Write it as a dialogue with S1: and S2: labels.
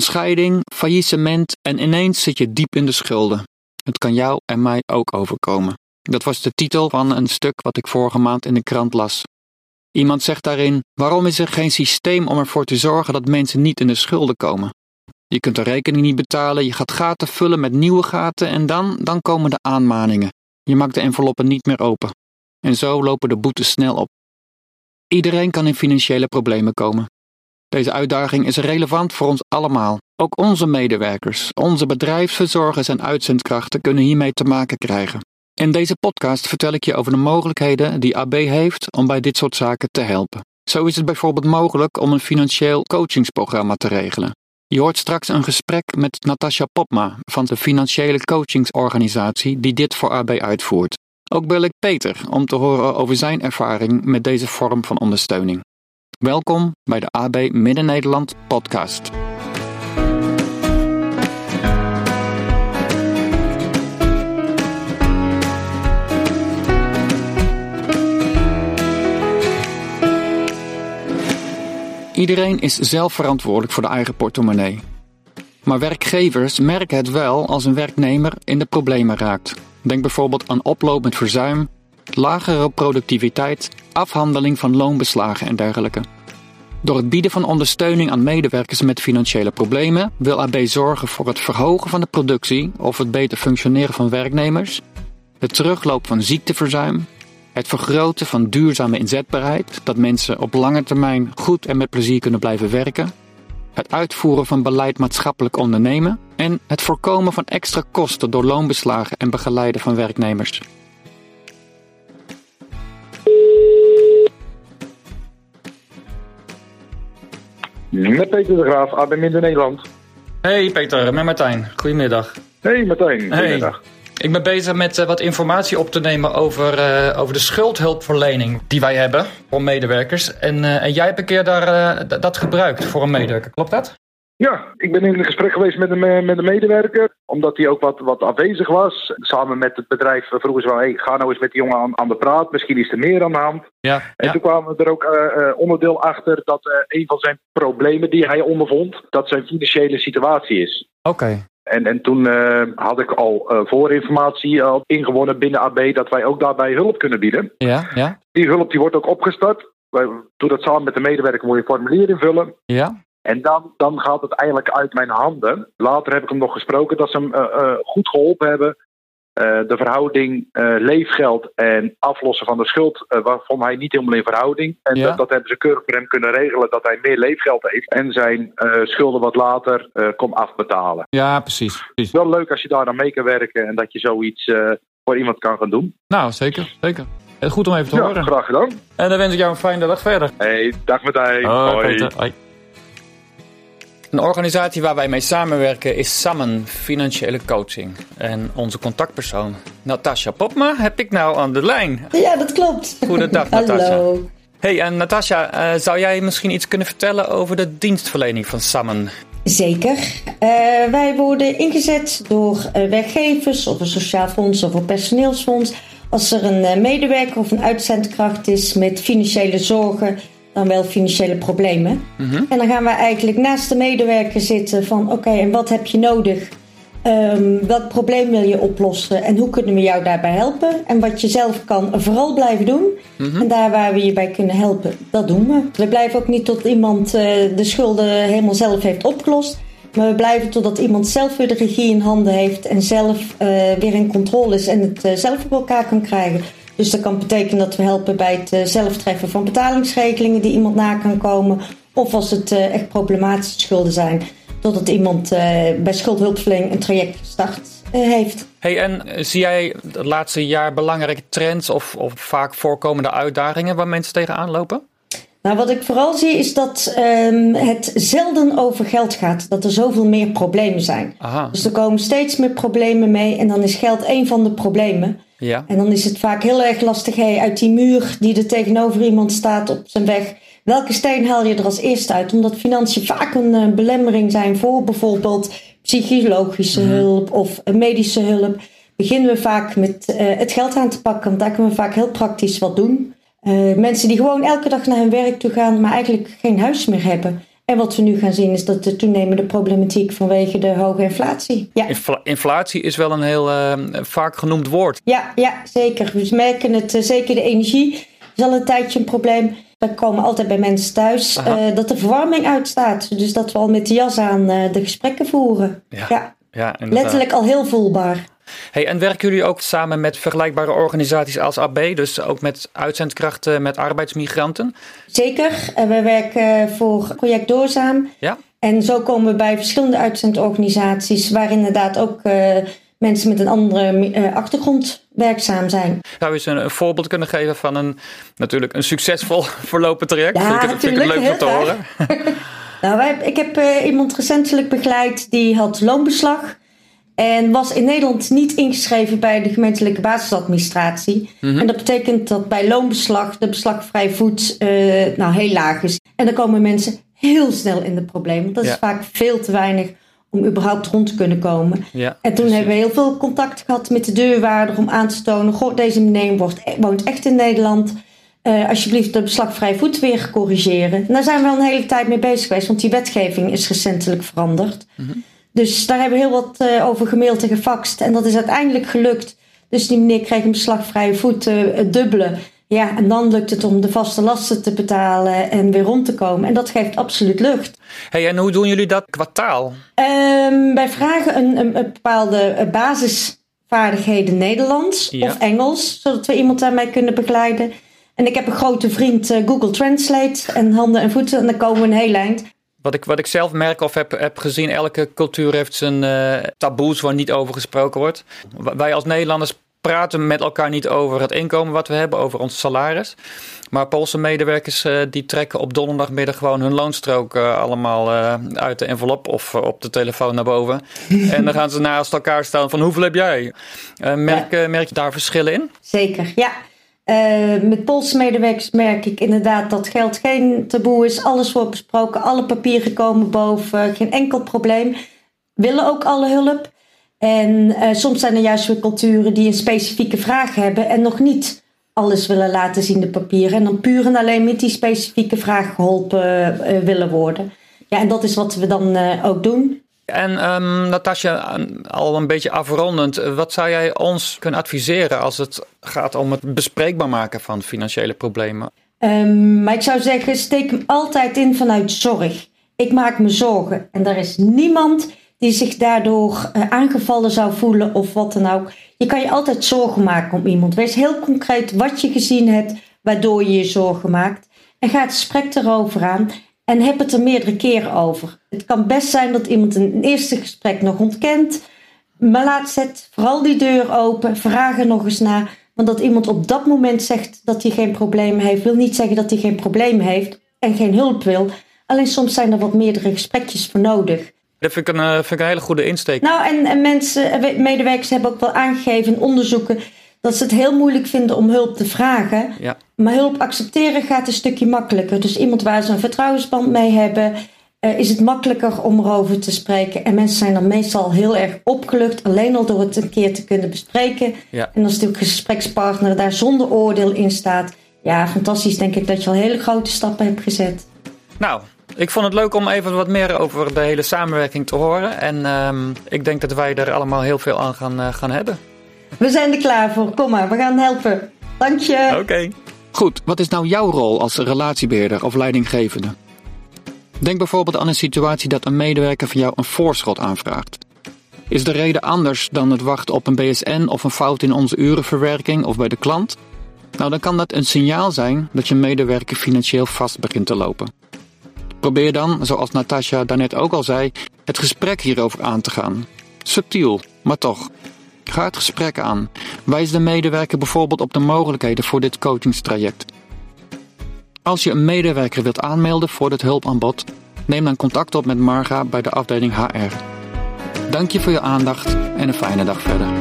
S1: scheiding, faillissement en ineens zit je diep in de schulden. Het kan jou en mij ook overkomen. Dat was de titel van een stuk wat ik vorige maand in de krant las. Iemand zegt daarin: Waarom is er geen systeem om ervoor te zorgen dat mensen niet in de schulden komen? Je kunt de rekening niet betalen, je gaat gaten vullen met nieuwe gaten en dan, dan komen de aanmaningen. Je maakt de enveloppen niet meer open. En zo lopen de boetes snel op. Iedereen kan in financiële problemen komen. Deze uitdaging is relevant voor ons allemaal. Ook onze medewerkers, onze bedrijfsverzorgers en uitzendkrachten kunnen hiermee te maken krijgen. In deze podcast vertel ik je over de mogelijkheden die AB heeft om bij dit soort zaken te helpen. Zo is het bijvoorbeeld mogelijk om een financieel coachingsprogramma te regelen. Je hoort straks een gesprek met Natasja Popma van de financiële coachingsorganisatie die dit voor AB uitvoert. Ook bel ik Peter om te horen over zijn ervaring met deze vorm van ondersteuning. Welkom bij de AB Midden-Nederland podcast. Iedereen is zelf verantwoordelijk voor de eigen portemonnee. Maar werkgevers merken het wel als een werknemer in de problemen raakt. Denk bijvoorbeeld aan oplopend verzuim, lagere productiviteit, afhandeling van loonbeslagen en dergelijke. Door het bieden van ondersteuning aan medewerkers met financiële problemen wil AB zorgen voor het verhogen van de productie of het beter functioneren van werknemers, de terugloop van ziekteverzuim, het vergroten van duurzame inzetbaarheid, dat mensen op lange termijn goed en met plezier kunnen blijven werken, het uitvoeren van beleid maatschappelijk ondernemen en het voorkomen van extra kosten door loonbeslagen en begeleiden van werknemers.
S2: Peter de Graaf, AB Minder Nederland.
S1: Hey Peter, met Martijn. Goedemiddag.
S2: Hey Martijn, goedemiddag.
S1: Ik ben bezig met uh, wat informatie op te nemen over, uh, over de schuldhulpverlening die wij hebben voor medewerkers. En, uh, en jij hebt een keer daar, dat gebruikt voor een medewerker, klopt dat?
S2: Ja, ik ben in een gesprek geweest met een, met een medewerker, omdat hij ook wat, wat afwezig was. Samen met het bedrijf vroegen ze wel, hey, ga nou eens met die jongen aan, aan de praat, misschien is er meer aan de hand.
S1: Ja,
S2: en
S1: ja.
S2: toen kwamen we er ook uh, onderdeel achter dat uh, een van zijn problemen die hij ondervond, dat zijn financiële situatie is.
S1: Oké. Okay.
S2: En, en toen uh, had ik al uh, voorinformatie al ingewonnen binnen AB dat wij ook daarbij hulp kunnen bieden.
S1: Ja, ja.
S2: Die hulp die wordt ook opgestart. Wij doen dat samen met de medewerker, moet je een formulier invullen.
S1: Ja.
S2: En dan, dan gaat het eigenlijk uit mijn handen. Later heb ik hem nog gesproken dat ze hem uh, goed geholpen hebben. de verhouding leefgeld en aflossen van de schuld, waarvan hij niet helemaal in verhouding. En
S1: Ja.
S2: dat, dat hebben ze keurig voor hem kunnen regelen dat hij meer leefgeld heeft. En zijn schulden wat later kon afbetalen.
S1: Ja, precies. precies.
S2: Wel leuk als je daar dan mee kan werken en dat je zoiets voor iemand kan gaan doen.
S1: Nou, zeker. zeker. Goed om even te
S2: ja,
S1: horen.
S2: graag gedaan.
S1: En dan wens ik jou een fijne dag verder.
S2: Hey, dag Martijn.
S1: Hoi,
S2: Hoi.
S1: Peter. Hoi. Een organisatie waar wij mee samenwerken is Samen Financiële Coaching. En onze contactpersoon, Natasja Popma, heb ik nou aan de lijn.
S3: Ja, dat klopt.
S1: Goedendag,
S3: Hallo.
S1: Natasja. Hey, en Natasja, uh, zou jij misschien iets kunnen vertellen over de dienstverlening van Samen?
S3: Zeker. Uh, wij worden ingezet door werkgevers of een sociaal fonds of een personeelsfonds. Als er een medewerker of een uitzendkracht is met financiële zorgen, dan wel financiële problemen.
S1: Mhm.
S3: En dan gaan we eigenlijk naast de medewerker zitten van oké, okay, en wat heb je nodig? Um, welk probleem wil je oplossen en hoe kunnen we jou daarbij helpen? En wat je zelf kan, vooral blijven doen.
S1: Mhm.
S3: En daar waar we je bij kunnen helpen, dat doen we. We blijven ook niet tot iemand uh, de schulden helemaal zelf heeft opgelost. Maar we blijven totdat iemand zelf weer de regie in handen heeft en zelf uh, weer in controle is en het uh, zelf op elkaar kan krijgen. Dus dat kan betekenen dat we helpen bij het uh, zelf treffen van betalingsregelingen die iemand na kan komen. Of als het uh, echt problematische schulden zijn, totdat iemand uh, bij schuldhulpverlening een traject gestart heeft.
S1: Hey, en zie jij het laatste jaar belangrijke trends of, of vaak voorkomende uitdagingen waar mensen tegenaan lopen?
S3: Nou, wat ik vooral zie is dat um, het zelden over geld gaat. Dat er zoveel meer problemen zijn.
S1: Aha.
S3: Dus er komen steeds meer problemen mee en dan is geld één van de problemen.
S1: Ja.
S3: En dan is het vaak heel erg lastig hey, uit die muur die er tegenover iemand staat op zijn weg. Welke steen haal je er als eerste uit? Omdat financiën vaak een uh, belemmering zijn voor bijvoorbeeld psychologische
S1: Mhm.
S3: hulp of medische hulp. Beginnen we vaak met uh, het geld aan te pakken, want daar kunnen we vaak heel praktisch wat doen. Uh, mensen die gewoon elke dag naar hun werk toe gaan, maar eigenlijk geen huis meer hebben. En wat we nu gaan zien is dat de toenemende problematiek vanwege de hoge inflatie. Ja,
S1: inflatie is wel een heel uh, vaak genoemd woord.
S3: Ja, ja zeker. We merken het, uh, zeker de energie is al een tijdje een probleem. We komen altijd bij mensen thuis dat de verwarming uitstaat. Dus dat we al met de jas aan de gesprekken voeren. Ja, ja. ja letterlijk al heel voelbaar.
S1: Hey, en werken jullie ook samen met vergelijkbare organisaties als AB, dus ook met uitzendkrachten met arbeidsmigranten?
S3: Zeker. We werken voor Project Doorzaam. Ja. En zo komen we bij verschillende uitzendorganisaties, waar inderdaad ook uh, mensen met een andere uh, achtergrond werkzaam zijn.
S1: Zou je eens een, voorbeeld kunnen geven van een natuurlijk een succesvol verlopen traject?
S3: Ja, vind ik, vind ik het leuk om te horen. nou, wij, ik heb uh, iemand recentelijk begeleid die had loonbeslag. En was in Nederland niet ingeschreven bij de gemeentelijke basisadministratie. Mhm. En dat betekent dat bij loonbeslag de beslagvrij voet uh, nou, heel laag is. En dan komen mensen heel snel in de problemen. Want dat is vaak veel te weinig om überhaupt rond te kunnen komen. Ja, en toen hebben we heel veel contact gehad met de deurwaarder om aan te tonen: Goh, deze meneer wordt, e-, woont echt in Nederland. Uh, alsjeblieft de beslagvrij voet weer corrigeren. daar zijn we al een hele tijd mee bezig geweest, want die wetgeving is recentelijk veranderd. Mm dus daar hebben we heel wat uh, over gemaild en gefaxt. En dat is uiteindelijk gelukt. Dus die meneer kreeg een beslagvrije voet, uh, het dubbele. Ja, en dan lukt het om de vaste lasten te betalen en weer rond te komen. En dat geeft absoluut lucht.
S1: Hey, en hoe doen jullie dat kwartaal?
S3: Um, wij vragen een, een, een bepaalde eh, basisvaardigheden Nederlands of Engels, zodat we iemand daarmee kunnen begeleiden. En ik heb een grote vriend uh, Google Translate en handen en voeten en dan komen we een heel eind.
S1: Wat ik, wat ik zelf merk of heb, heb gezien, elke cultuur heeft zijn uh, taboes waar niet over gesproken wordt. Wij als Nederlanders praten met elkaar niet over het inkomen wat we hebben, over ons salaris. Maar Poolse medewerkers uh, die trekken op donderdagmiddag gewoon hun loonstrook uh, allemaal uh, uit de envelop of op de telefoon naar boven. en dan gaan ze naast elkaar staan van hoeveel heb jij? merk, merk je daar verschillen in?
S3: Zeker, ja. Met Poolse medewerkers merk ik inderdaad dat geld geen taboe is. Alles wordt besproken, alle papieren komen boven, geen enkel probleem. Willen ook alle hulp. En uh, soms zijn er juist weer culturen die een specifieke vraag hebben en nog niet alles willen laten zien, de papieren. En dan puur en alleen met die specifieke vraag geholpen uh, willen worden. Ja, en dat is wat we dan ook doen.
S1: En um, Natasja, al een beetje afrondend, wat zou jij ons kunnen adviseren als het gaat om het bespreekbaar maken van financiële problemen?
S3: Um, maar ik zou zeggen, steek hem altijd in vanuit zorg. Ik maak me zorgen en er is niemand die zich daardoor uh, aangevallen zou voelen of wat dan ook. Je kan je altijd zorgen maken om iemand. Wees heel concreet wat je gezien hebt, waardoor je je zorgen maakt. En ga het gesprek erover aan. En heb het er meerdere keren over. Het kan best zijn dat iemand een eerste gesprek nog ontkent. Maar laat zet vooral die deur open. Vraag er nog eens naar. Want dat iemand op dat moment zegt dat hij geen probleem heeft, wil niet zeggen dat hij geen probleem heeft en geen hulp wil. Alleen soms zijn er wat meerdere gesprekjes voor nodig.
S1: Dat vind ik een, eh, vind ik een hele goede insteek.
S3: Nou, en, en mensen, medewerkers hebben ook wel aangegeven in onderzoeken dat ze het heel moeilijk vinden om hulp te vragen. Ja. Maar hulp accepteren gaat een stukje makkelijker. Dus iemand waar ze een vertrouwensband mee hebben, uh, is het makkelijker om erover te spreken. En mensen zijn dan meestal heel erg opgelucht, alleen al door het een keer te kunnen bespreken. Ja. En als natuurlijk een gesprekspartner daar zonder oordeel in staat, ja, fantastisch denk ik dat je al hele grote stappen hebt gezet.
S1: Nou, ik vond het leuk om even wat meer over de hele samenwerking te horen. En uh, ik denk dat wij er allemaal heel veel aan gaan, uh, gaan hebben.
S3: We zijn er klaar voor. Kom maar, we gaan helpen. Dank je.
S1: Oké.
S2: Goed, wat is nou jouw rol als relatiebeheerder of leidinggevende? Denk bijvoorbeeld aan een situatie dat een medewerker van jou een voorschot aanvraagt. Is de reden anders dan het wachten op een BSN of een fout in onze urenverwerking of bij de klant? Nou, dan kan dat een signaal zijn dat je medewerker financieel vast begint te lopen. Probeer dan, zoals Natasja daarnet ook al zei, het gesprek hierover aan te gaan. Subtiel, maar toch. Ga het gesprek aan. Wijs de medewerker bijvoorbeeld op de mogelijkheden voor dit coachingstraject. Als je een medewerker wilt aanmelden voor dit hulpaanbod, neem dan contact op met Marga bij de afdeling HR. Dank je voor je aandacht en een fijne dag verder.